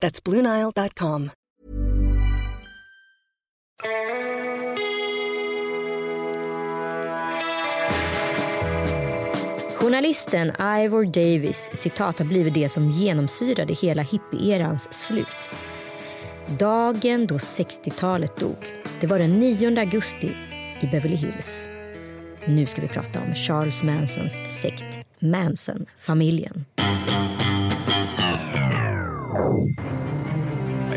That's BlueNile.com. Journalisten Ivor Davis citat har blivit det som genomsyrade hela hippie-erans slut. Dagen då 60-talet dog, det var den 9 augusti i Beverly Hills. Nu ska vi prata om Charles Mansons sekt, Manson-familjen.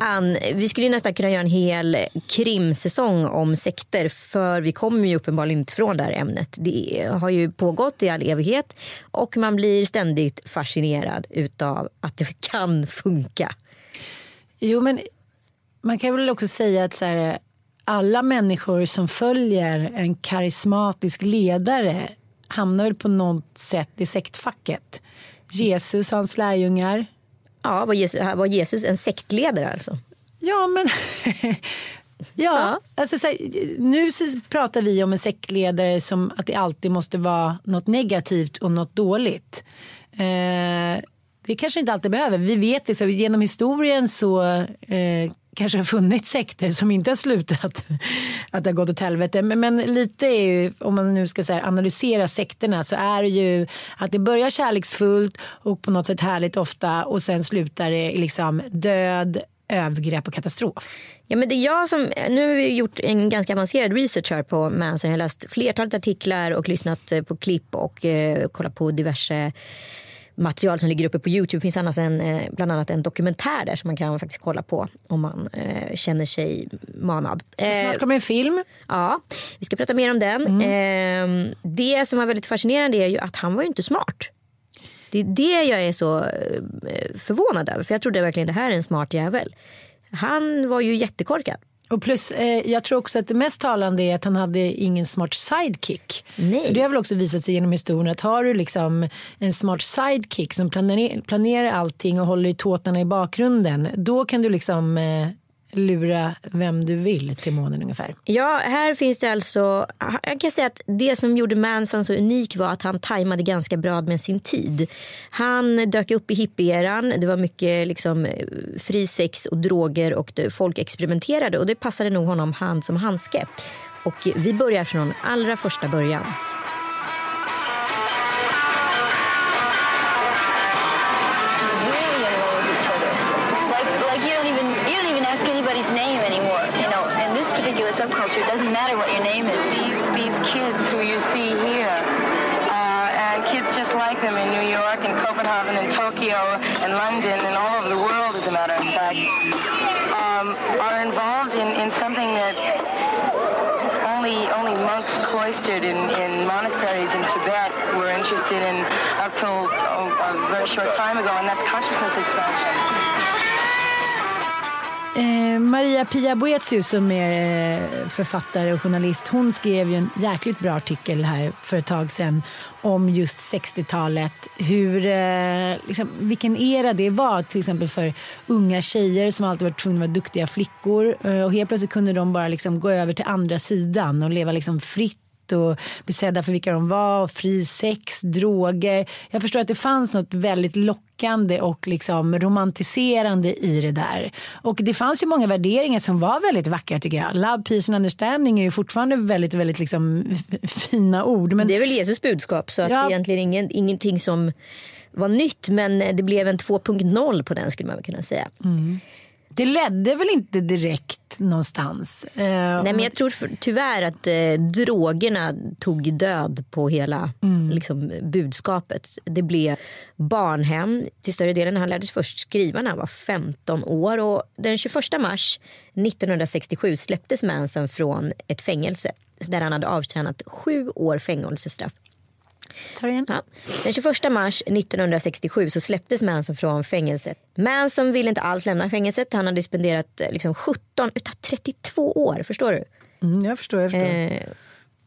Ann, vi skulle ju nästan kunna göra en hel krimsäsong om sekter för vi kommer ju uppenbarligen inte från det här ämnet. Det har ju pågått i all evighet och man blir ständigt fascinerad utav att det kan funka. Jo, men man kan väl också säga att så här, alla människor som följer en karismatisk ledare hamnar väl på något sätt i sektfacket. Jesus och hans lärjungar. Ja, var Jesus, var Jesus en sektledare alltså? Ja, men... ja, Alltså, så här, nu pratar vi om en sektledare som att det alltid måste vara något negativt och något dåligt. Eh, det kanske inte alltid behöver. Vi vet det, så genom historien så eh, kanske har funnits sekter som inte har slutat att det har gått åt helvete. Men, men lite är ju, om man nu ska här, analysera sekterna så är det ju att det börjar kärleksfullt och på något sätt härligt ofta och sen slutar det i liksom död, övergrepp och katastrof. Ja, men det är jag som, nu har vi gjort en ganska avancerad research här på Manson. Jag har läst flertalet artiklar och lyssnat eh, på klipp och eh, kollat på diverse material som ligger uppe på Youtube. Det finns annars en, eh, bland annat en dokumentär där som man kan faktiskt kolla på om man eh, känner sig manad. Snart kommer en film. Ja, vi ska prata mer om den. Eh, det som var väldigt fascinerande är ju att han var ju inte smart. Det är det jag är så eh, förvånad över. För jag trodde verkligen det här är en smart jävel. Han var ju jättekorkad. Och plus, eh, jag tror också att det mest talande är att han hade ingen smart sidekick. Nej. För det har väl också visat sig genom historien att har du liksom en smart sidekick som planerar, planerar allting och håller i tåtarna i bakgrunden. Då kan du liksom eh, lura vem du vill till månen ungefär. Ja, här finns det alltså... Jag kan säga att det som gjorde Manson så unik var att han tajmade ganska bra med sin tid. Han dök upp i hippieran. Det var mycket liksom, eh, fri sex och droger och folk experimenterade och det passade nog honom hand som handske. Och vi börjar från allra första början. A short time ago, and that's consciousness expansion. Eh, Maria Pia Boetius som är eh, författare och journalist hon skrev ju en jäkligt bra artikel här för ett tag sedan om just 60-talet. Hur, eh, liksom, vilken era det var till exempel för unga tjejer som alltid varit tvungna att vara duktiga flickor eh, och helt plötsligt kunde de bara liksom gå över till andra sidan och leva liksom fritt rätt och bli sedda för vilka de var, fri sex, droger. Jag förstår att det fanns något väldigt lockande och liksom romantiserande i det där. Och det fanns ju många värderingar som var väldigt vackra tycker jag. Love, peace and understanding är ju fortfarande väldigt, väldigt liksom fina ord. Men... Det är väl Jesus budskap så att ja. egentligen ingen, ingenting som var nytt men det blev en 2.0 på den skulle man kunna säga. Mm. Det ledde väl inte direkt någonstans? Eh, Nej men jag tror tyvärr att eh, drogerna tog död på hela mm. liksom, budskapet. Det blev barnhem till större delen. Han lärde sig först skriva när han var 15 år och den 21 mars 1967 släpptes Manson från ett fängelse där han hade avtjänat sju år fängelsestraff. Ja. Den 21 mars 1967 så släpptes Manson från fängelset. Manson ville inte alls lämna fängelset. Han hade spenderat eh, liksom 17 utav 32 år. Förstår du? Mm, jag förstår. Jag förstår. Eh,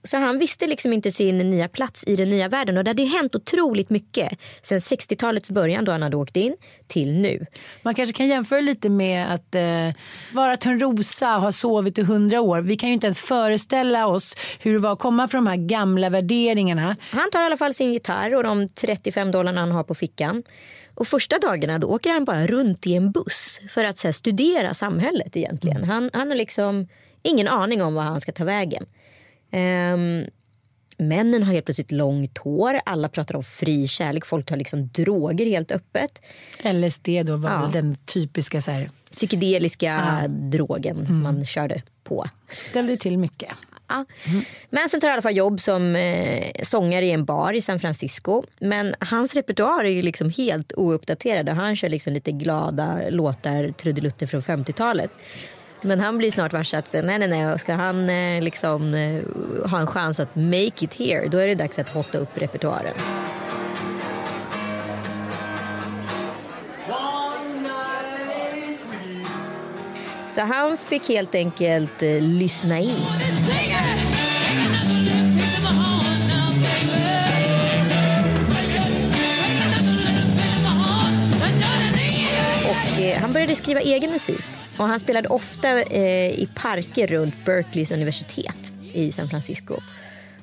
så han visste liksom inte sin nya plats i den nya världen och det hade hänt otroligt mycket sen 60-talets början då han hade åkt in till nu. Man kanske kan jämföra lite med att eh, vara Törnrosa och ha sovit i hundra år. Vi kan ju inte ens föreställa oss hur det var att komma från de här gamla värderingarna. Han tar i alla fall sin gitarr och de 35 dollarna han har på fickan. Och första dagarna då åker han bara runt i en buss för att här, studera samhället egentligen. Mm. Han, han har liksom ingen aning om var han ska ta vägen. Um, männen har helt plötsligt långt hår. Alla pratar om fri kärlek. Folk tar liksom droger helt öppet. LSD då var ja. den typiska så här... psykedeliska ja. drogen mm. som man körde på. Ställde till mycket. Ja. Mm. Manson tar i alla fall jobb som eh, sångare i en bar i San Francisco. Men hans repertoar är ju liksom helt ouppdaterad. Han kör liksom lite glada låtar, trudelutter från 50-talet. Men han blir snart varse att nej, nej, nej, ska han eh, liksom eh, ha en chans att make it here, då är det dags att hotta upp repertoaren. Så han fick helt enkelt eh, lyssna in. Och eh, han började skriva egen musik. Och han spelade ofta eh, i parker runt Berkeleys universitet i San Francisco.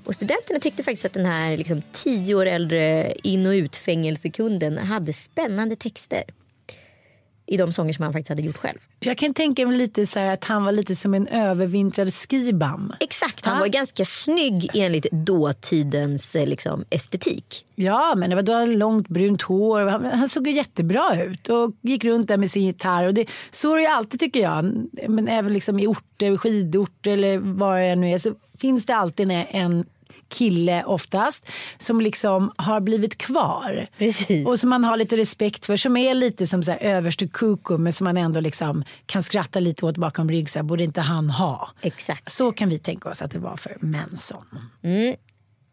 Och studenterna tyckte faktiskt att den här liksom, tio år äldre in och utfängelsekunden hade spännande texter i de sånger som han faktiskt hade gjort själv. Jag kan tänka mig lite så att han var lite som en övervintrad skibam. Exakt, han ja. var ganska snygg enligt dåtidens eh, liksom, estetik. Ja, men det var då långt brunt hår. Han, han såg jättebra ut och gick runt där med sin gitarr. Och det, så är det alltid tycker jag. Men även liksom i orter, skidorter eller var jag nu är så finns det alltid en kille oftast som liksom har blivit kvar. Precis. Och som man har lite respekt för. Som är lite som så här överste kuku men som man ändå liksom kan skratta lite åt bakom rygg. Så här, borde inte han ha? Exakt. Så kan vi tänka oss att det var för Manson. Mm.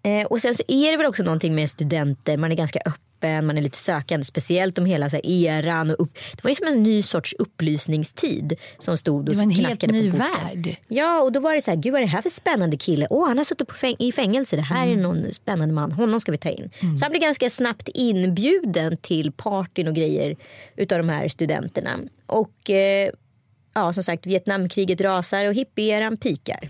Eh, och sen så är det väl också någonting med studenter. Man är ganska öppen öppen, man är lite sökande. Speciellt om hela så här, eran. Och upp, det var ju som en ny sorts upplysningstid som stod och Det var en helt ny värld. Ja, och då var det så här, gud vad är det här för spännande kille? Åh, han har suttit på fäng i fängelse. Det här mm. är någon spännande man. Honom ska vi ta in. Mm. Så han blev ganska snabbt inbjuden till partyn och grejer utav de här studenterna. Och eh, ja, som sagt, Vietnamkriget rasar och hippieran pikar.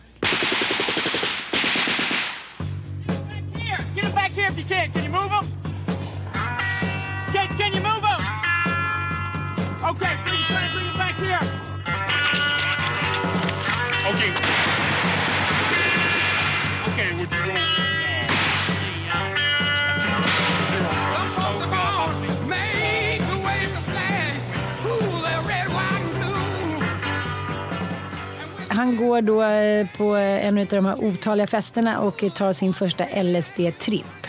Get back here if you can. Can you move them? Can, you move him? Okay, bring, try to bring him back here. Okay. Okay, what you doing? Han går då eh, på eh, en av de här otaliga festerna och tar sin första LSD-tripp.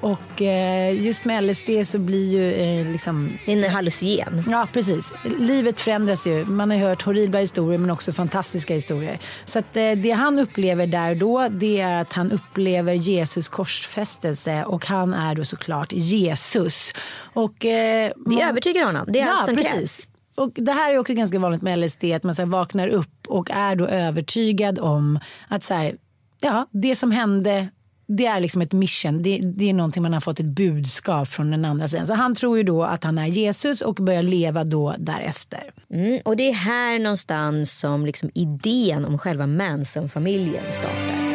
Och eh, just med LSD så blir ju eh, liksom... En hallucinogen. Ja, precis. Livet förändras ju. Man har hört horribla historier men också fantastiska historier. Så att eh, det han upplever där då det är att han upplever Jesus korsfästelse och han är då såklart Jesus. Och, det övertygar honom. Det är ja, allt som precis. krävs. Och det här är också ganska vanligt med LSD, att man så vaknar upp och är då övertygad om att så här, ja, det som hände det är liksom ett mission. Det, det, är någonting man har fått ett budskap från den andra sidan. Så han tror ju då att han är Jesus och börjar leva då därefter. Mm, och det är här någonstans som liksom idén om själva Manson-familjen startar.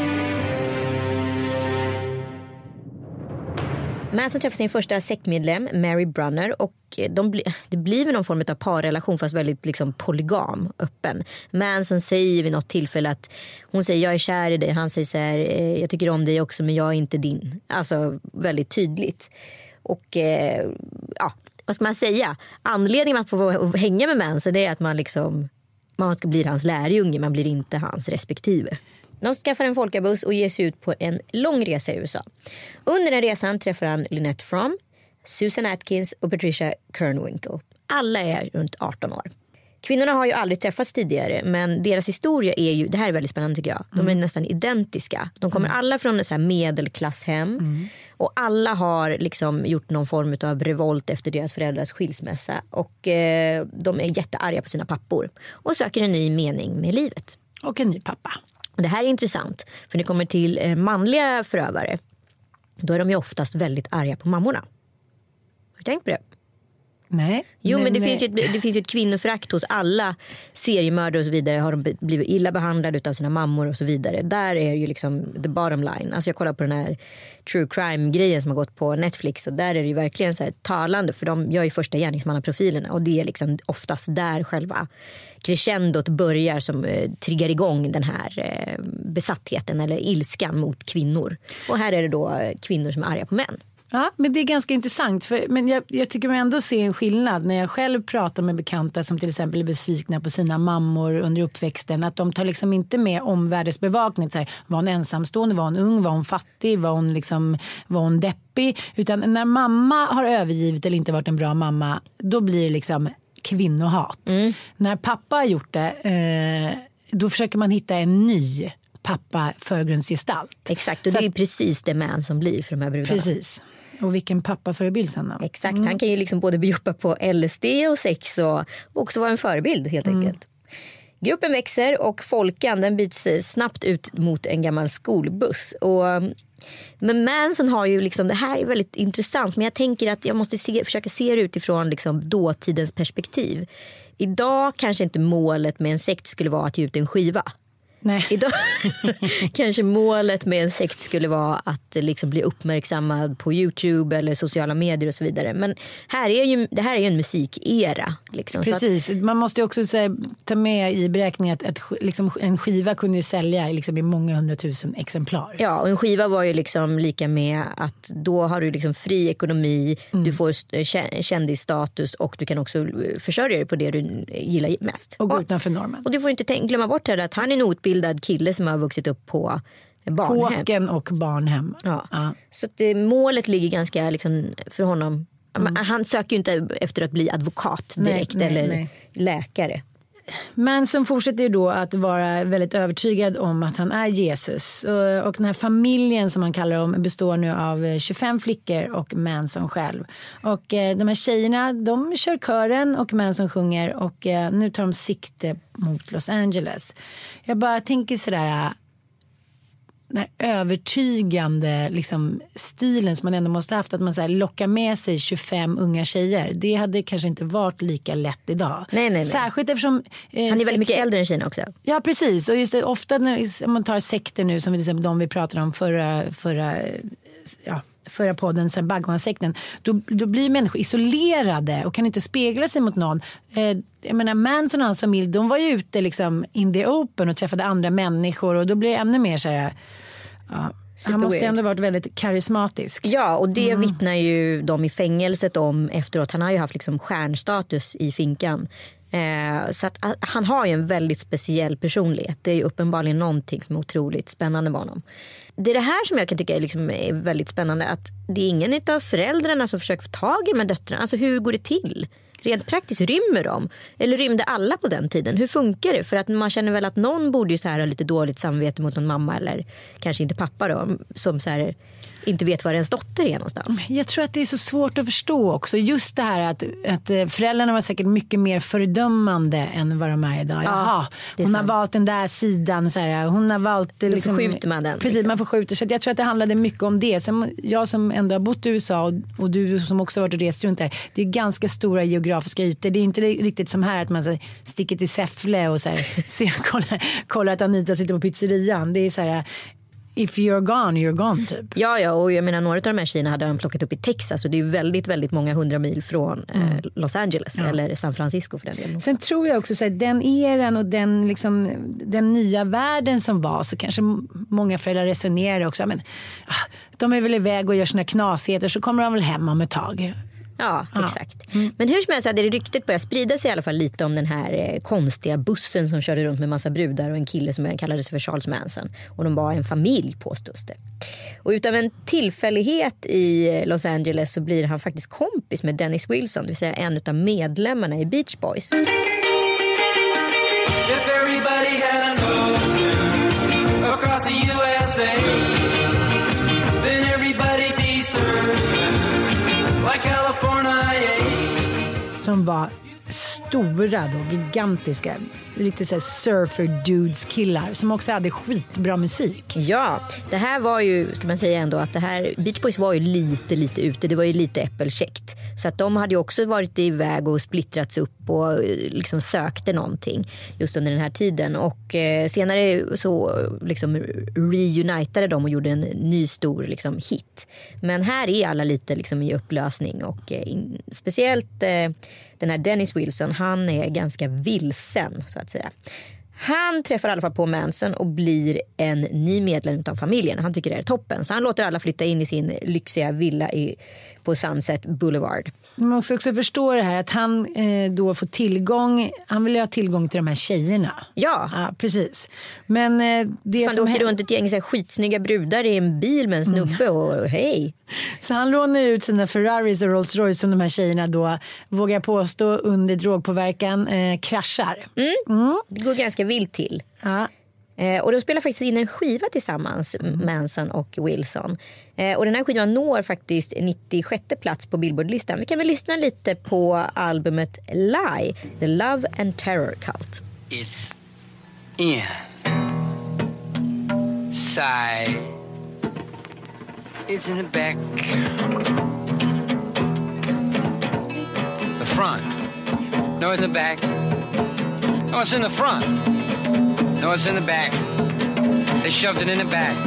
Manson träffar sin första sektmedlem, Mary Brunner. Och eh, de bli, det blir väl någon form av parrelation fast väldigt liksom polygam, öppen. Manson säger vid något tillfälle att hon säger jag är kär i dig. Han säger så här, eh, jag tycker om dig också men jag är inte din. Alltså väldigt tydligt. Och eh, ja, vad ska man säga? Anledningen att få hänga med Manson det är att man liksom man ska bli hans lärjunge, man blir inte hans respektive. De skaffar en folkabuss och ger sig ut på en lång resa i USA. Under den resan träffar han Lynette Fromm, Susan Atkins och Patricia Kernwinkle. Alla är runt 18 år. Kvinnorna har ju aldrig träffats tidigare men deras historia är ju, det här är väldigt spännande tycker jag, de är nästan identiska. De kommer alla från så här medelklasshem och alla har liksom gjort någon form av revolt efter deras föräldrars skilsmässa och eh, de är jättearga på sina pappor och söker en ny mening med livet. Och en ny pappa. Det här är intressant för när det kommer till eh, manliga förövare då är de ju oftast väldigt arga på mammorna. Har du tänkt på det? Nej. Jo men det, eh, finns ju ett, det finns ju ett kvinnoförakt hos alla seriemördare och så vidare. Har de blivit illa behandlade av sina mammor och så vidare. Där är ju liksom the bottom line. Alltså jag kollar på den här true crime grejen som har gått på Netflix och där är det ju verkligen så här talande för de gör ju första gärningsmannaprofilerna och det är liksom oftast där själva crescendot börjar som eh, triggar igång den här eh, besattheten eller ilskan mot kvinnor. Och här är det då eh, kvinnor som är arga på män. Ja, men det är ganska intressant. För, men jag, jag tycker mig ändå se en skillnad när jag själv pratar med bekanta som till exempel är besvikna på sina mammor under uppväxten. Att de tar liksom inte med omvärldsbevakning. Så här, var hon ensamstående, var hon ung, var hon fattig, var hon, liksom, var hon deppig? Utan när mamma har övergivit eller inte varit en bra mamma, då blir det liksom kvinnohat. När pappa har gjort det, eh, då försöker man hitta en ny pappa förgrundsgestalt. Exakt och Så det är precis det man som blir för de här brudarna. Precis. Och vilken pappaförebild sen då? Exakt, han kan ju liksom både bjuda på LSD och sex och också vara en förebild helt enkelt. Gruppen växer och Folkan den byts eh, snabbt ut mot en gammal skolbuss. Och, mm, men Manson har ju liksom, det här är väldigt intressant men jag tänker att jag måste se, försöka se det utifrån liksom dåtidens perspektiv. Idag kanske inte målet med en sekt skulle vara att ge ut en skiva. Nej. Idag kanske målet med en sekt skulle vara att liksom bli uppmärksammad på Youtube eller sociala medier och så vidare. Men här är ju, det här är ju en musikera. Liksom. Så att- Precis, man måste ju också så här, ta med i beräkningen att, sk- liksom, en skiva kunde ju sälja liksom, i många hundratusen exemplar. Ja, och en skiva var ju liksom lika med att då har du liksom fri ekonomi, du får st- kä- kändisstatus och du kan också eh, försörja dig på det du gillar mest. Och gå utanför normen. Och du får inte tänk- glömma bort här att han är en outbildad kille som har vuxit upp på barnhem. Kåken och barnhem. Ja. Så att det, målet ligger ganska liksom, för honom. Men Han söker ju inte efter att bli advokat Nej, direkt nej, eller nej. läkare. Manson fortsätter ju då att vara väldigt övertygad om att han är Jesus. Eh, och den här familjen som han kallar dem består nu av eh, 25 flickor och Manson själv. Och eh, de här tjejerna de kör kören och Manson sjunger och nu tar de sikte mot Los Angeles. Jag bara tänker sådär den här övertygande liksom, stilen som man ändå måste haft. Att man så här, lockar med sig 25 unga tjejer. Det hade kanske inte varit lika lätt idag. Nej, nej, nej. Särskilt eftersom... eh, Han är väldigt mycket äldre än Kina också. Ja precis och just det, ofta när om man tar sekter nu som till exempel de vi pratade om förra, förra, ja, förra podden, så här Bhagwan-sekten. Då, då blir människor isolerade och kan inte spegla sig mot någon. Eh, jag menar Manson och hans familj de var ju ute liksom in the open och träffade andra människor och då blir det ännu mer så här. Ja, han måste weird. ändå varit väldigt karismatisk. Ja, och det vittnar ju de i fängelset om efteråt. Han har ju haft liksom stjärnstatus i finkan. Eh, så att, att han har ju en väldigt speciell personlighet. Det är ju uppenbarligen någonting som är otroligt spännande med honom. Det är det här som jag kan tycka är, liksom, är väldigt spännande. Att det är ingen av föräldrarna som försöker få tag i de här döttrarna. Alltså hur går det till? Rent praktiskt, rymmer de? Eller rymde alla på den tiden? Hur funkar det? För att man känner väl att någon borde ju så här ha lite dåligt samvete mot någon mamma eller kanske inte pappa då. Som så här, inte vet var ens dotter är någonstans. Jag tror att det är så svårt att förstå också. Just det här att, att eh, föräldrarna var säkert mycket mer fördömande än vad de är idag. Jaha, hon har valt den där sidan. Så här, hon har valt, eh, liksom, förskjuter man den, Precis, liksom. man förskjuter. Så jag tror att det handlade mycket om det. Sen, jag som ändå har bott i USA och, och du som också varit och rest runt där. Det är ganska stora geografiska ytor. Det är inte riktigt som här att man så här, sticker till Säffle och så här, ser, kollar, kollar att Anita sitter på pizzerian. Det är så här, if you're gone, you're gone typ. Ja, ja, och jag menar några av de här tjejerna hade han plockat upp i Texas och det är väldigt, väldigt många hundra mil från eh, Los Angeles eller San Francisco för den delen. Sen tror jag också så här, den eran och den, liksom, den nya världen som var så kanske många föräldrar resonerar också. Men, ah, de är väl iväg och gör sina knasigheter så kommer de väl hem om ett tag. Ja, exakt. Men hur som helst hade det ryktet börjat sprida sig i alla fall lite om den här eh, konstiga bussen som körde runt med massa brudar och en kille som kallade sig för Charles Manson. Och de var en familj påstås det. Och utav en tillfällighet i eh, Los Angeles så blir han faktiskt kompis med Dennis Wilson, det vill säga en av medlemmarna i Beach Boys. If Som var stora då, gigantiska, riktigt såhär surfer dudes killar som också hade skitbra musik. Ja, det här var ju, ska man säga ändå att det här, Beach Boys var ju lite, lite ute. Det var ju lite äppelkäckt. Så att de hade ju också varit iväg och splittrats upp och eh, liksom sökte någonting just under den här tiden. Och eh, senare så liksom reunitade de och gjorde en ny stor liksom, hit. Men här är alla lite liksom i upplösning och eh, in, speciellt eh, den här Dennis Wilson, han är ganska vilsen så att säga. Han träffar i alla fall på Manson och blir en ny medlem av familjen. Han tycker det är toppen. Så han låter alla flytta in i sin lyxiga villa i, på Sunset Boulevard. Man måste också förstå det här att han eh, då får tillgång, han vill ju ha tillgång till de här tjejerna. Ja. Ja, precis. Men eh, det det åker runt ett gäng så här skitsnygga brudar i en bil med en snubbe och hej. Så han lånar ut sina Ferraris och Rolls Royce som de här tjejerna då, vågar påstå, under drogpåverkan eh, kraschar. Det går ganska vilt till. Ja. Eh, och de spelar faktiskt in en skiva tillsammans, Manson och Wilson. Eh, och den här skivan når faktiskt 96 plats på Billboardlistan. Vi kan väl lyssna lite på albumet Lie, The Love and Terror Cult. It's in. Side. It's in the back. The front. No, it's in the back. No, it's in the front. No, it's in the back. They shoved it in the back.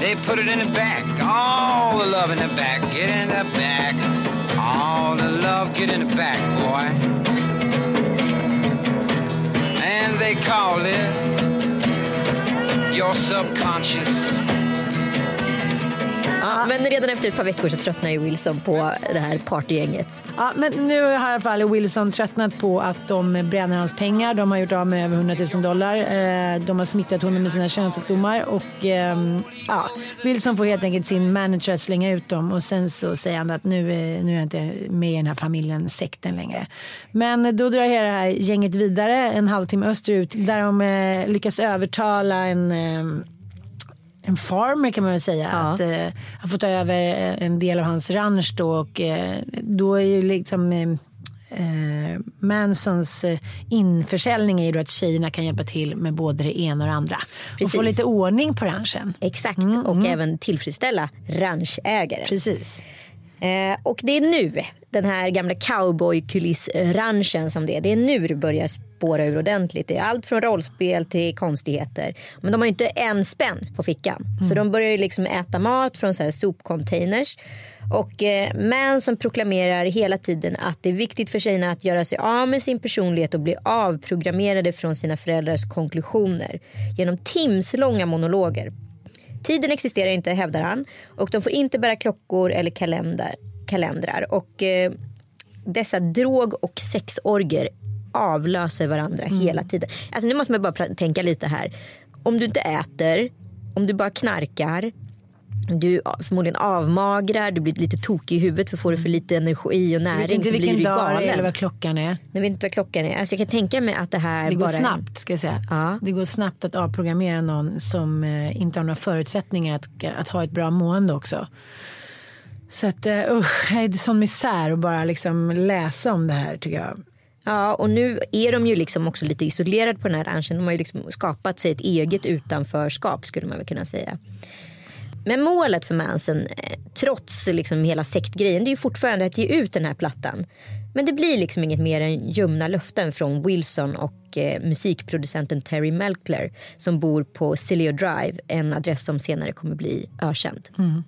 They put it in the back. All the love in the back. Get in the back. All the love, get in the back, boy. And they call it your subconscious. Ja, men redan efter ett par veckor så tröttnar ju Wilson på det här partygänget. Ja, men nu har i alla fall Wilson tröttnat på att de bränner hans pengar. De har gjort av med över 100 000 dollar. Eh, De har smittat honom med sina könssjukdomar. Och, ehm, ja, Wilson får helt enkelt sin manager att slänga ut dem och sen så säger han att nu, är- nu är jag inte med i den här familjen, sekten längre. Men då drar hela det här gänget vidare en halvtimme österut där de eh, lyckas övertala en ehm, en farmer kan man väl säga. Att eh, han får ta över eh, en del av hans ranch då och eh, då är ju liksom eh, eh, Mansons eh, införsäljning är ju då att tjejerna kan hjälpa till med både det ena och det andra. Och Precis. få lite ordning på ranchen. Exakt, och även tillfredsställa ranchägaren. Precis. Eh, och det är nu, den här gamla cowboykulissranchen som det är, det är nu det börjar spåra ur ordentligt. Det är allt från rollspel till konstigheter. Men de har ju inte en spänn på fickan. Så de börjar ju liksom äta mat från så här sopcontainers. Och eh, Manson proklamerar hela tiden att det är viktigt för tjejerna att göra sig av med sin personlighet och bli avprogrammerade från sina föräldrars konklusioner genom timslånga monologer. Tiden existerar inte hävdar han och de får inte bära klockor eller kalender, kalendrar. Och eh, dessa drog och sexorger avlöser varandra hela tiden. Alltså nu måste man bara tänka lite här. Om du inte äter, om du bara knarkar, du förmodligen avmagrar, du blir lite tokig i huvudet för får du för lite energi och näring inte så blir du dag galen. eller vad klockan är. Jag vet inte vad klockan är. Alltså jag kan tänka mig att det här Det går bara snabbt ska jag säga. Ja. Det går snabbt att avprogrammera någon som eh, inte har några förutsättningar att, att ha ett bra mående också. Så att uh, usch, det är sån misär att bara liksom läsa om det här tycker jag. Ja, och nu är de ju liksom också lite isolerade på den här ranchen. De har ju liksom skapat sig ett eget utanförskap skulle man väl kunna säga. Men målet för Manson, eh, trots liksom hela sektgrejen, det är ju fortfarande att ge ut den här plattan. Men det blir liksom inget mer än ljumna löften från Wilson och eh, musikproducenten Terry Melkler som bor på Cilio Drive, en adress som senare kommer bli ökänd. Mm.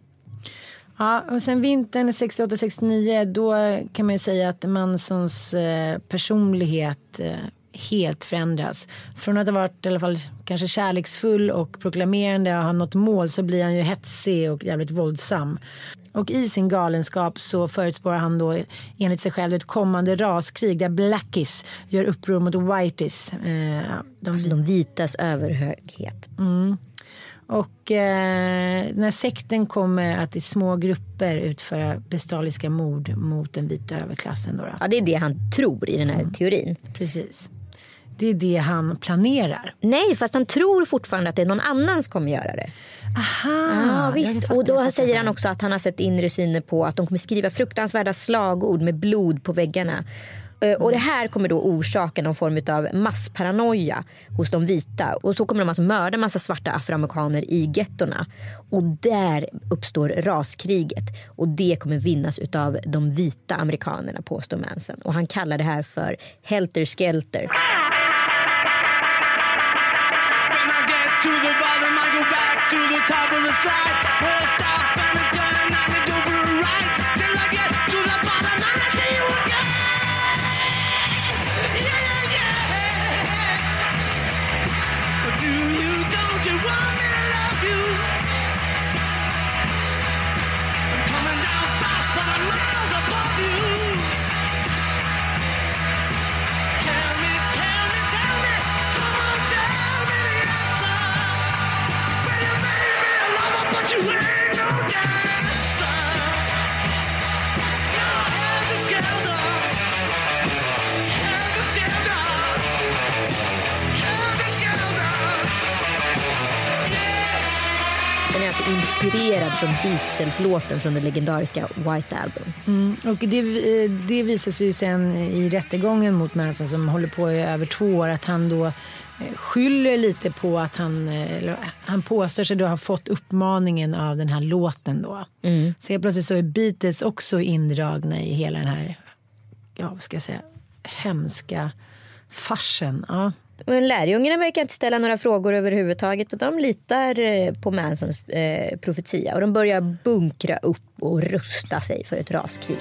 Ja, och sen vintern 68-69 då kan man ju säga att Mansons eh, personlighet eh, helt förändras. Från att ha varit i alla fall kanske kärleksfull och proklamerande och ha något mål så blir han ju hetsig och jävligt våldsam. Och i sin galenskap så förutspår han då enligt sig själv ett kommande raskrig där blackies gör uppror mot whiteys. Eh, de, alltså de vitas överhöghet. Mm. Och eh, när sekten kommer att i små grupper utföra bestialiska mord mot den vita överklassen. Då, då. Ja, det är det han tror i den här mm. teorin. Precis. Det är det han planerar. Nej, fast han tror fortfarande att det är någon annan som kommer göra det. Aha, ja, visst. Och då säger han också att han har sett inre syner på att de kommer skriva fruktansvärda slagord med blod på väggarna. Mm. Och det här kommer då orsaka någon form av massparanoia hos de vita. Och så kommer de alltså mörda massa svarta afroamerikaner i gettorna. Och där uppstår raskriget. Och det kommer vinnas av de vita amerikanerna påstår Manson. Och han kallar det här för helter skelter. slide. Inspirerad från Beatles-låten från den legendariska White Album. Mm, och det, det visar sig ju sen i rättegången mot Manson som håller på i över två år att han då eh, skyller lite på att han, eh, han påstår sig då ha fått uppmaningen av den här låten då. Mm. Så helt plötsligt så är Beatles också indragna i hela den här, ja vad ska jag säga, hemska farsen. Ja. Men lärjungarna verkar inte ställa några frågor överhuvudtaget och de litar eh, på Mansons eh, profetia och de börjar bunkra upp och rusta sig för ett raskrig.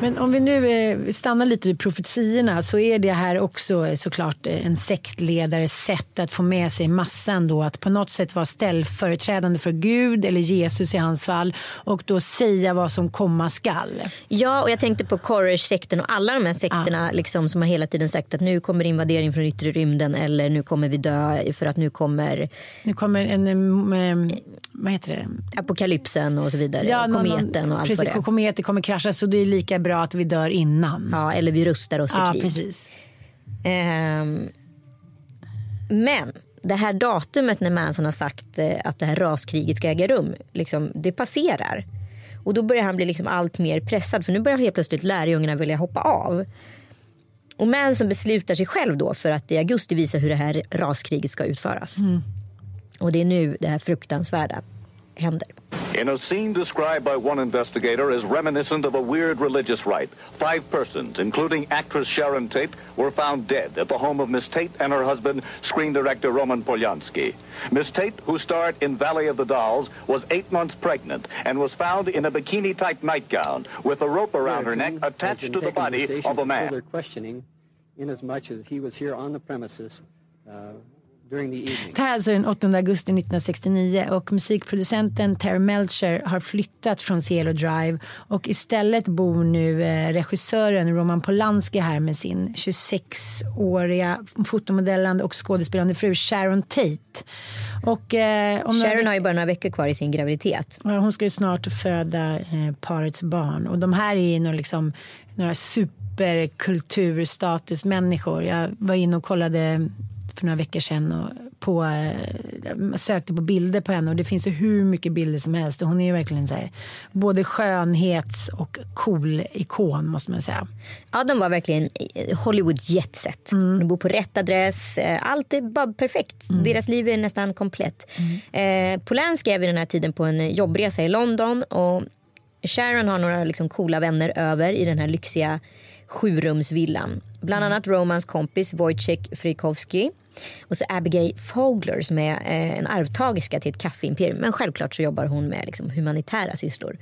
Men om vi nu eh, stannar lite vid profetiorna så är det här också eh, såklart eh, en sektledares sätt att få med sig massan då att på något sätt vara ställföreträdande för Gud eller Jesus i hans fall och då säga vad som komma skall. Ja och jag tänkte på Koresh-sekten och alla de här sekterna ja. liksom, som har hela tiden sagt att nu kommer invadering från yttre rymden eller nu kommer vi dö för att nu kommer Nu kommer en, vad heter det? Apokalypsen och så vidare. Ja, kometen någon, och allt precis, vad det är. Kometen kommer krascha så det är lika bra att vi dör innan. Ja, eller vi rustar oss för ja, krig. Precis. Um, men det här datumet när Manson har sagt eh, att det här raskriget ska äga rum, liksom, det passerar. Och då börjar han bli liksom allt mer pressad för nu börjar helt plötsligt lärjungarna vilja hoppa av. Och Manson beslutar sig själv då för att i augusti visa hur det här raskriget ska utföras. Mm. Och det är nu det här fruktansvärda händer. In a scene described by one investigator as reminiscent of a weird religious rite, five persons, including actress Sharon Tate, were found dead at the home of Miss Tate and her husband, screen director Roman Polyansky. Miss Tate, who starred in Valley of the Dolls, was eight months pregnant and was found in a bikini-type nightgown with a rope around her neck attached to the body of a man. questioning, inasmuch as he was here on the premises, uh, det här är alltså den 8 augusti 1969 och musikproducenten Terry Melcher har flyttat från Cielo Drive och istället bor nu eh, regissören Roman Polanski här med sin 26-åriga fotomodellande och skådespelande fru Sharon Tate. Och, eh, om Sharon har ju bara några veckor kvar i sin graviditet. Ja, hon ska ju snart föda eh, parets barn och de här är nog liksom några superkulturstatusmänniskor. Jag var inne och kollade för några veckor sedan och på, eh, sökte på bilder på henne och det finns ju hur mycket bilder som helst och hon är ju verkligen så här, både skönhets och cool ikon måste man säga. Ja de var verkligen Hollywood jetset. Mm. De bor på rätt adress, eh, allt är bara perfekt. Mm. Deras liv är nästan komplett. Mm. Eh, Polanski är vid den här tiden på en jobbresa i London och Sharon har några liksom coola vänner över i den här lyxiga sjurumsvillan. Bland annat Romans kompis Wojciech Frykowski och så Abigail Fogler som är eh, en arvtagerska till ett kaffeimperium. Men självklart så jobbar hon med liksom, humanitära sysslor.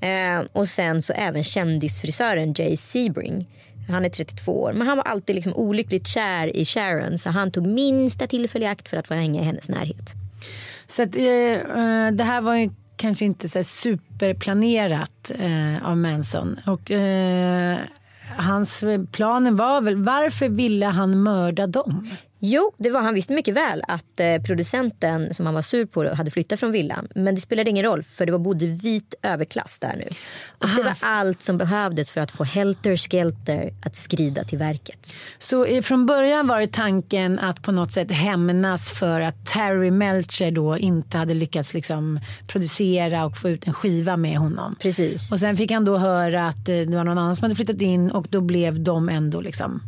Eh, och sen så även kändisfrisören Jay Sebring. Han är 32 år men han var alltid liksom olyckligt kär i Sharon så han tog minsta tillfälle i akt för att få hänga i hennes närhet. Så att, eh, eh det här var ju kanske inte så superplanerat eh, av Manson. Och, eh, hans planen var väl, varför ville han mörda dem? Jo, det var, han visste mycket väl att eh, producenten som han var sur på hade flyttat från villan. Men det spelade ingen roll för det var bodde vit överklass där nu. Och Aha. det var allt som behövdes för att få Helter Skelter att skrida till verket. Så eh, från början var det tanken att på något sätt hämnas för att Terry Melcher då inte hade lyckats liksom producera och få ut en skiva med honom. Precis. Och sen fick han då höra att eh, det var någon annan som hade flyttat in och då blev de ändå liksom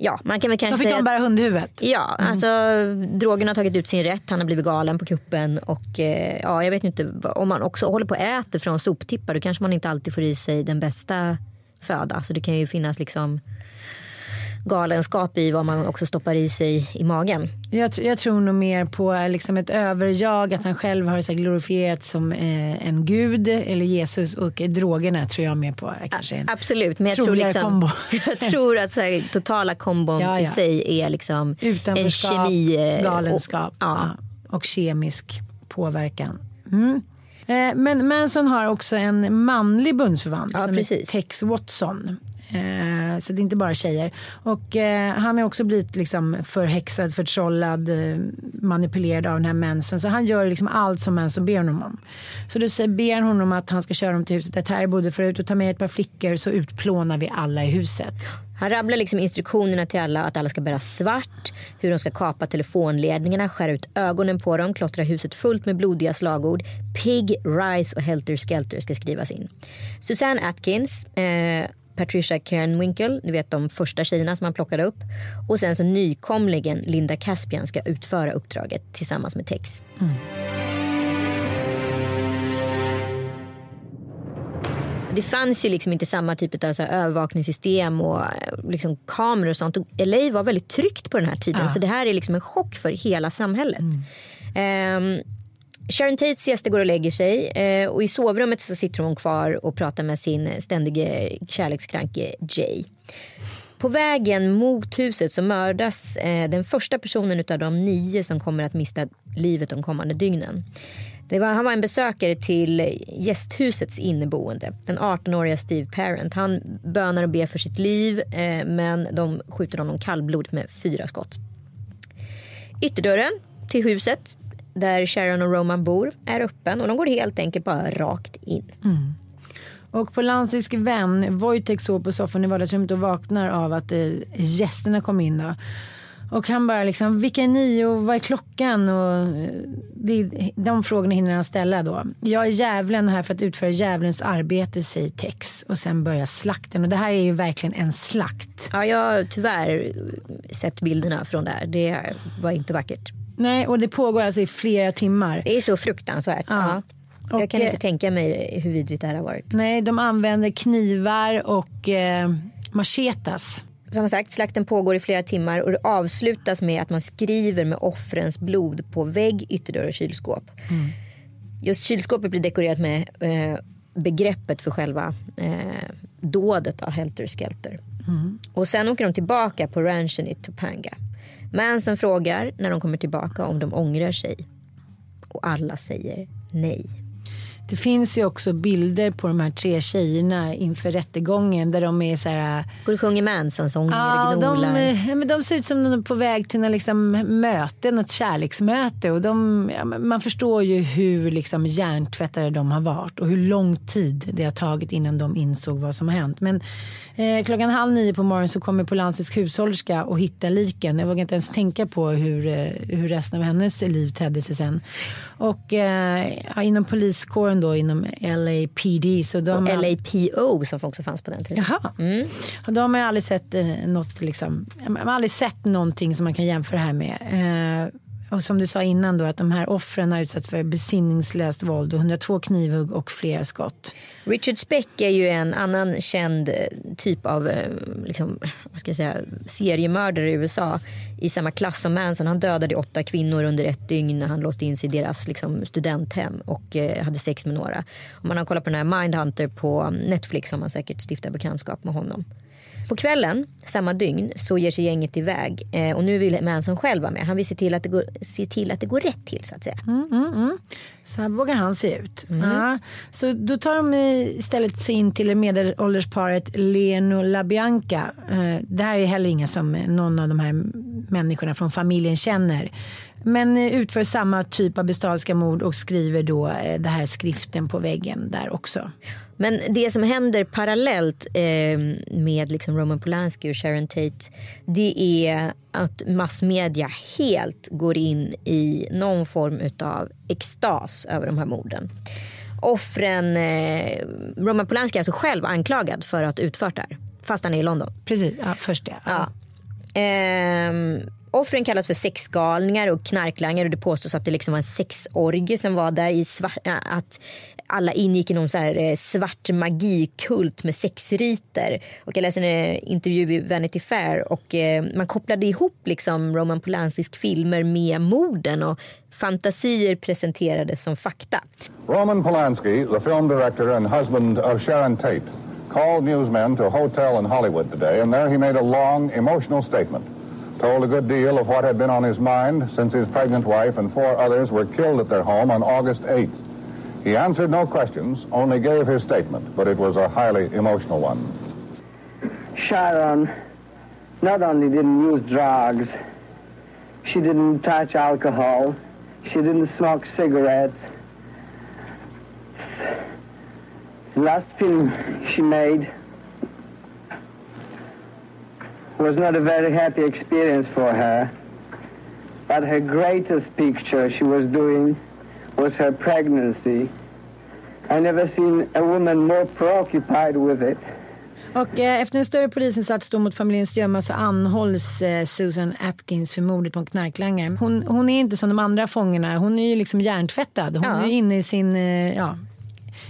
Ja, man kan väl kanske Då fick säga de bära hundhuvudet? Ja, mm. alltså drogen har tagit ut sin rätt. Han har blivit galen på kuppen och eh, ja, jag vet inte om man också håller på och äter från soptippar då kanske man inte alltid får i sig den bästa föda. Så det kan ju finnas liksom galenskap i vad man också stoppar i sig i magen. Jag, jag tror nog mer på liksom ett överjag, att han själv har så glorifierat som eh, en gud eller Jesus och drogerna tror jag mer på. Kanske en Absolut, men jag tror, liksom, jag tror att så här, totala kombon ja, ja. i sig är liksom en kemi. Eh, galenskap och, ja. och kemisk påverkan. Mm. Eh, men Manson har också en manlig bundsförvant ja, som precis. är Tex Watson. Eh, så det är inte bara tjejer. Och eh, han har också blivit liksom förhäxad, förtrollad, eh, manipulerad av den här mensen. Så han gör liksom allt som mensen ber honom om. Så då säger, ber han honom att han ska köra dem till huset där Terry bodde förut och ta med ett par flickor så utplånar vi alla i huset. Han rabblar liksom instruktionerna till alla att alla ska bära svart, hur de ska kapa telefonledningarna, skära ut ögonen på dem, klottra huset fullt med blodiga slagord. Pig, Rice och Helter Skelter ska skrivas in. Susanne Atkins eh, Patricia Kernwinkel, ni vet de första tjejerna som han plockade upp. Och sen så nykomlingen Linda Caspian ska utföra uppdraget tillsammans med Tex. Mm. Det fanns ju liksom inte samma typ av så övervakningssystem och eh, liksom kameror och sånt. Och LA var väldigt tryggt på den här tiden ja. så det här är liksom en chock för hela samhället. Mm. Um, Sharon Tates gäster går och lägger sig eh, och i sovrummet så sitter hon kvar och pratar med sin ständige kärlekskranke Jay. På vägen mot huset så mördas eh, den första personen av de nio som kommer att mista livet de kommande dygnen. Det var, han var en besökare till gästhusets inneboende. Den 18-åriga Steve Parent. Han bönar och ber för sitt liv eh, men de skjuter honom kallblodigt med fyra skott. Ytterdörren till huset där Sharon och Roman bor är öppen och de går helt enkelt bara rakt in. Mm. Och på Landsings vän, Wojtek såg på soffan i vardagsrummet och vaknar av att eh, gästerna kom in. Då. Och han bara liksom, vilka är ni och vad är klockan? Och eh, det, de frågorna hinner han ställa då. Jag är djävulen här för att utföra djävulens arbete, säger Tex. Och sen börjar slakten. Och det här är ju verkligen en slakt. Ja, jag har tyvärr sett bilderna från det här. Det var inte vackert. Nej, och det pågår alltså i flera timmar. Det är så fruktansvärt. Ja. ja. Jag kan inte tänka mig hur vidrigt det här har varit. Nej, de använder knivar och eh, machetas. Som sagt, slakten pågår i flera timmar och det avslutas med att man skriver med offrens blod på vägg, ytterdörr och kylskåp. Mm. Just kylskåpet blir dekorerat med eh, begreppet för själva eh, dådet av Helter Skelter. Mm. Och sen åker de tillbaka på ranchen i Topanga. Manson frågar när de kommer tillbaka om de ångrar sig. Och alla säger nej. Det finns ju också bilder på de här tre tjejerna inför rättegången där de är så här. Går och sjunger Manson-sånger ja, de, ja, men de ser ut som de är på väg till något liksom möte, något kärleksmöte. Och de, ja, man förstår ju hur liksom hjärntvättade de har varit och hur lång tid det har tagit innan de insåg vad som har hänt. Men eh, klockan halv nio på morgonen så kommer Polanskis hushållerska och hittar liken. Jag vågar inte ens tänka på hur, eh, hur resten av hennes liv tedde sig sen. Och eh, inom poliskåren då inom LAPD. Så de och har... LAPO som också fanns på den tiden. Jaha. Mm. Och de har aldrig sett eh, något liksom, man har aldrig sett någonting som man kan jämföra det här med. Eh, och som du sa innan då att de här offren har utsatts för besinningslöst våld och 102 knivhugg och flera skott. Richard Speck är ju en annan känd eh, typ av eh, liksom, vad ska jag säga, seriemördare i USA i samma klass som Manson. Han dödade åtta kvinnor under ett dygn när han låste in sig i deras liksom, studenthem och eh, hade sex med några. Om man har kollat på den här Mindhunter på mm, Netflix har man säkert stiftat bekantskap med honom. På kvällen samma dygn så ger sig gänget iväg eh, och nu vill Manson själv vara med. Han vill se till att det går, se till att det går rätt till så att säga. Mm, mm, mm. Så här vågar han se ut. Ja. Så då tar de istället sig in till medelåldersparet Leno LaBianca. Eh, det här är heller inga som någon av de här människorna från familjen känner. Men eh, utför samma typ av bestialiska mord och skriver då eh, det här skriften på väggen där också. Men det som händer parallellt med liksom Roman Polanski och Sharon Tate det är att massmedia helt går in i någon form av extas över de här morden. Offren, eh, Roman Polanski är alltså själv anklagad för att ha utfört det här. Fast han är i London. Precis, ja, först det. Ja. Ja. Eh, Offren kallas för sexgalningar och knarklangare och det påstås att det liksom var en sexorgie som var där i svart, äh, att alla ingick i någon så här eh, svart magikult med sexriter. Och jag läste en eh, intervju i Vanity Fair och eh, man kopplade ihop liksom Roman Polanskis filmer med morden och fantasier presenterades som fakta. Roman Polanski, the film director and husband of Sharon Tate, called newsmen to a hotel in Hollywood today and there he made a long emotional statement. Told a good deal of what had been on his mind since his pregnant wife and four others were killed at their home on August 8th. He answered no questions, only gave his statement, but it was a highly emotional one. Sharon not only didn't use drugs, she didn't touch alcohol, she didn't smoke cigarettes. The last film she made was not a very happy experience for her. But her greatest picture she was doing was her pregnancy. I never seen a woman more preoccupied with it. Och eh, efter en större polisinsats då mot familjen Stjöma så anhålls eh, Susan Atkins för mordet på en knarklangare. Hon, hon är inte som de andra fångarna. Hon är ju liksom hjärntvättad. Hon ja. är inne i sin, eh, ja,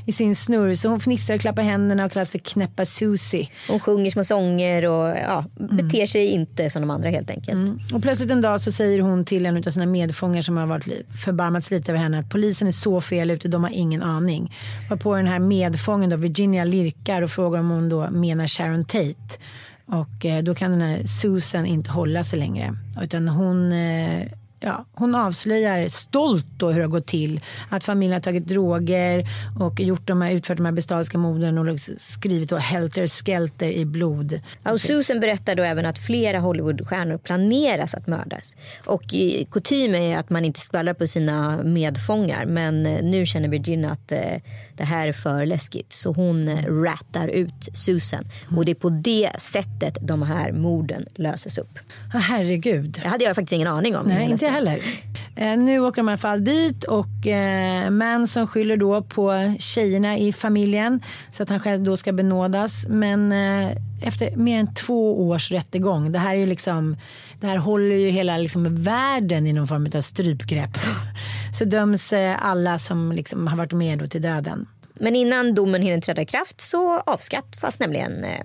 i sin snurr. Så hon fnissar och klappar händerna och kallas för knäppa Susie. Hon sjunger små sånger och ja, mm. beter sig inte som de andra helt enkelt. Mm. Och plötsligt en dag så säger hon till en av sina medfångar som har varit förbarmats lite över henne att polisen är så fel ute, de har ingen aning. På den här medfången då, Virginia lirkar och frågar om hon då menar Sharon Tate. Och eh, då kan den här Susan inte hålla sig längre. Utan hon eh, ja, hon avslöjar stolt då hur det har gått till. Att familjen har tagit droger och gjort de här, utfört de här bestialiska morden och liksom skrivit då helter skelter i blod. och Susan berättar då även att flera Hollywoodstjärnor planeras att mördas. Och kutym är att man inte skvallrar på sina medfångar. Men eh, nu känner Virginia att eh, det här är för läskigt. Så hon eh, rattar ut Susan. Och det är på det sättet de här morden löses upp. herregud. Det hade jag faktiskt ingen aning om. Nej, inte jag heller. Eh, nu åker de i alla fall dit och eh, Manson skyller då på tjejerna i familjen så att han själv då ska benådas. Men eh, efter mer än två års rättegång, det här är ju liksom det här håller ju hela liksom världen i någon form av strypgrepp. Så döms eh, alla som liksom har varit med då till döden. Men innan domen hinner träda i kraft så avskaffas nämligen eh,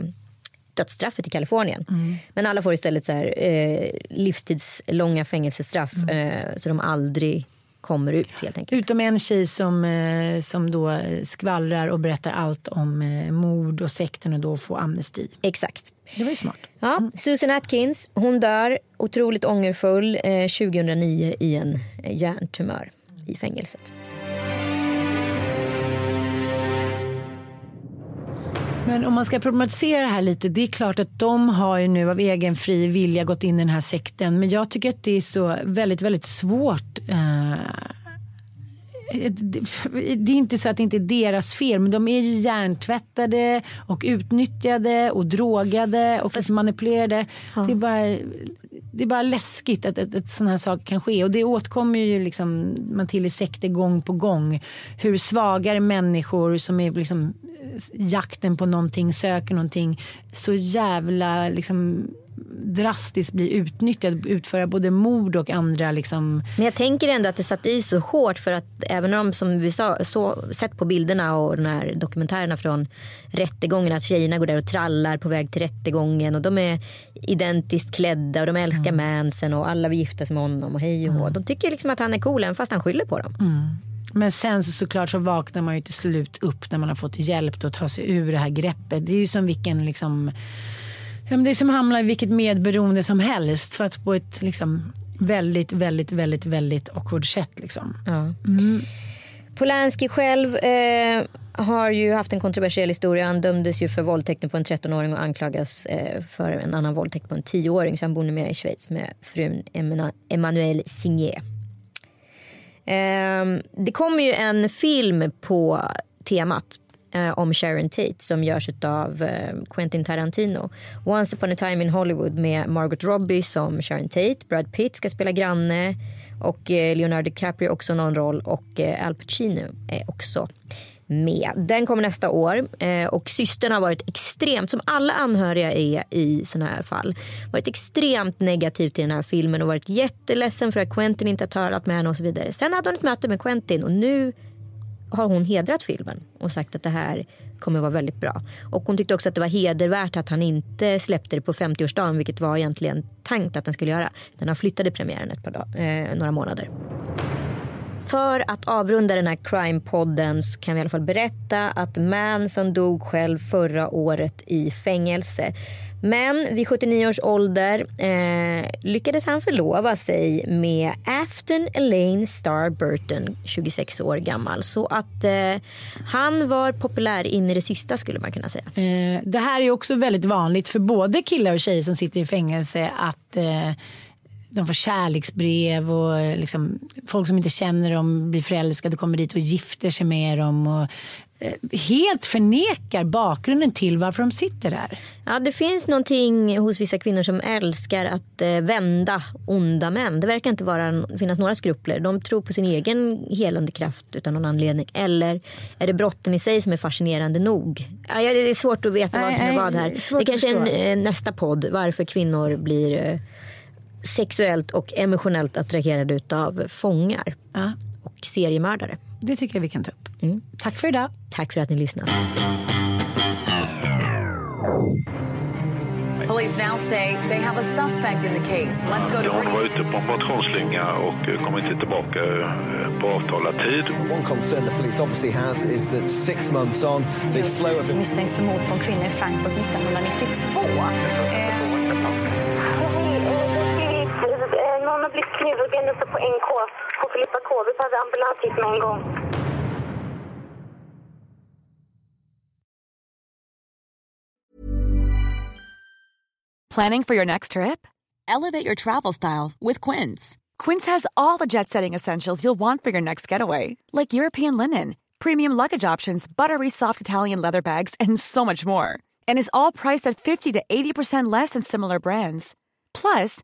dödsstraffet i Kalifornien. Mm. Men alla får istället så här, eh, livstidslånga fängelsestraff mm. eh, så de aldrig kommer ut helt enkelt. Utom en tjej som, eh, som då skvallrar och berättar allt om eh, mord och sekten och då får amnesti. Exakt. Det var ju smart. Ja, mm. Susan Atkins, hon dör otroligt ångerfull eh, 2009 i en hjärntumör i fängelset. Men om man ska problematisera det här lite. Det är klart att de har ju nu av egen fri vilja gått in i den här sekten. Men jag tycker att det är så väldigt, väldigt svårt. Uh, det är inte så att det inte är deras fel men de är ju hjärntvättade och utnyttjade och drogade och Fast, manipulerade. Ja. Det, är bara, det är bara läskigt att, att, att sådana här saker kan ske och det återkommer ju liksom man till i sekter gång på gång. Hur svagare människor som är liksom eh, jakten på någonting, söker någonting så jävla liksom drastiskt bli utnyttjad, utföra både mord och andra liksom. Men jag tänker ändå att det satt i så hårt för att även om som vi sa, så, sett på bilderna och de här dokumentärerna från rättegången att tjejerna går där och trallar på väg till rättegången och de är identiskt klädda och de älskar mm. Manson och alla vill gifta sig med honom och hej och. Mm. De tycker liksom att han är cool även fast han skyller på dem. Mm. Men sen så såklart så vaknar man ju till slut upp när man har fått hjälp att ta sig ur det här greppet. Det är ju som vilken liksom Ja, men det är som att hamna i vilket medberoende som helst. För att på ett liksom, väldigt, väldigt, väldigt, väldigt awkward sätt. Liksom. Ja. Mm. Polanski själv eh, har ju haft en kontroversiell historia. Han dömdes ju för våldtäkten på en 13-åring och anklagas eh, för en annan våldtäkt på en 10-åring. Så han bor numera i Schweiz med frun Emmanuel Signé. Eh, det kommer ju en film på temat eh, om Sharon Tate som görs av eh, Quentin Tarantino. Once upon a time in Hollywood med Margot Robbie som Sharon Tate. Brad Pitt ska spela granne och eh, Leonardo DiCaprio också någon roll och eh, Al Pacino är också med. Den kommer nästa år eh, och systern har varit extremt, som alla anhöriga är i sådana här fall, varit extremt negativ till den här filmen och varit jätteledsen för att Quentin inte har talat med henne och så vidare. Sen hade hon ett möte med Quentin och nu har hon hedrat filmen och sagt att det här kommer vara väldigt bra. Och hon tyckte också att det var hedervärt att han inte släppte det på 50-årsdagen vilket var egentligen tänkt att den skulle göra. Den har flyttade premiären ett par dag, eh, några månader. För att avrunda den här crime-podden så kan vi i alla fall berätta att Manson dog själv förra året i fängelse. Men vid 79 års ålder eh, lyckades han förlova sig med Afton Elaine Star Burton, 26 år gammal. Så att eh, han var populär in i det sista skulle man kunna säga. Eh, det här är också väldigt vanligt för både killar och tjejer som sitter i fängelse att eh, de får kärleksbrev och eh, liksom, folk som inte känner dem blir förälskade och kommer dit och gifter sig med dem. Och, helt förnekar bakgrunden till varför de sitter där. Ja, det finns någonting hos vissa kvinnor som älskar att eh, vända onda män. Det verkar inte vara, finnas några skrupler. De tror på sin egen helande kraft utan någon anledning. Eller är det brotten i sig som är fascinerande nog? Ja, det är svårt att veta vad som är vad här. Det kanske är en, nästa podd, varför kvinnor blir sexuellt och emotionellt attraherade av fångar ja. och seriemördare. Det tycker jag vi kan ta upp. Mm. Tack för idag. Tack för att ni lyssnat. Police now say they have a suspect in the case. Let's go to Hon var ute på en motionsslinga och kom inte tillbaka eh, på avtalad tid. One concern the police obviously has is that six months on the flow of... misstänks för mord på en kvinna i Frankfurt 1992. Blivit knivhuggen på NK på Filippa K. Vi behöver ambulans hit med en gång. Planning for your next trip? Elevate your travel style with Quince. Quince has all the jet setting essentials you'll want for your next getaway, like European linen, premium luggage options, buttery soft Italian leather bags, and so much more. And is all priced at 50 to 80% less than similar brands. Plus,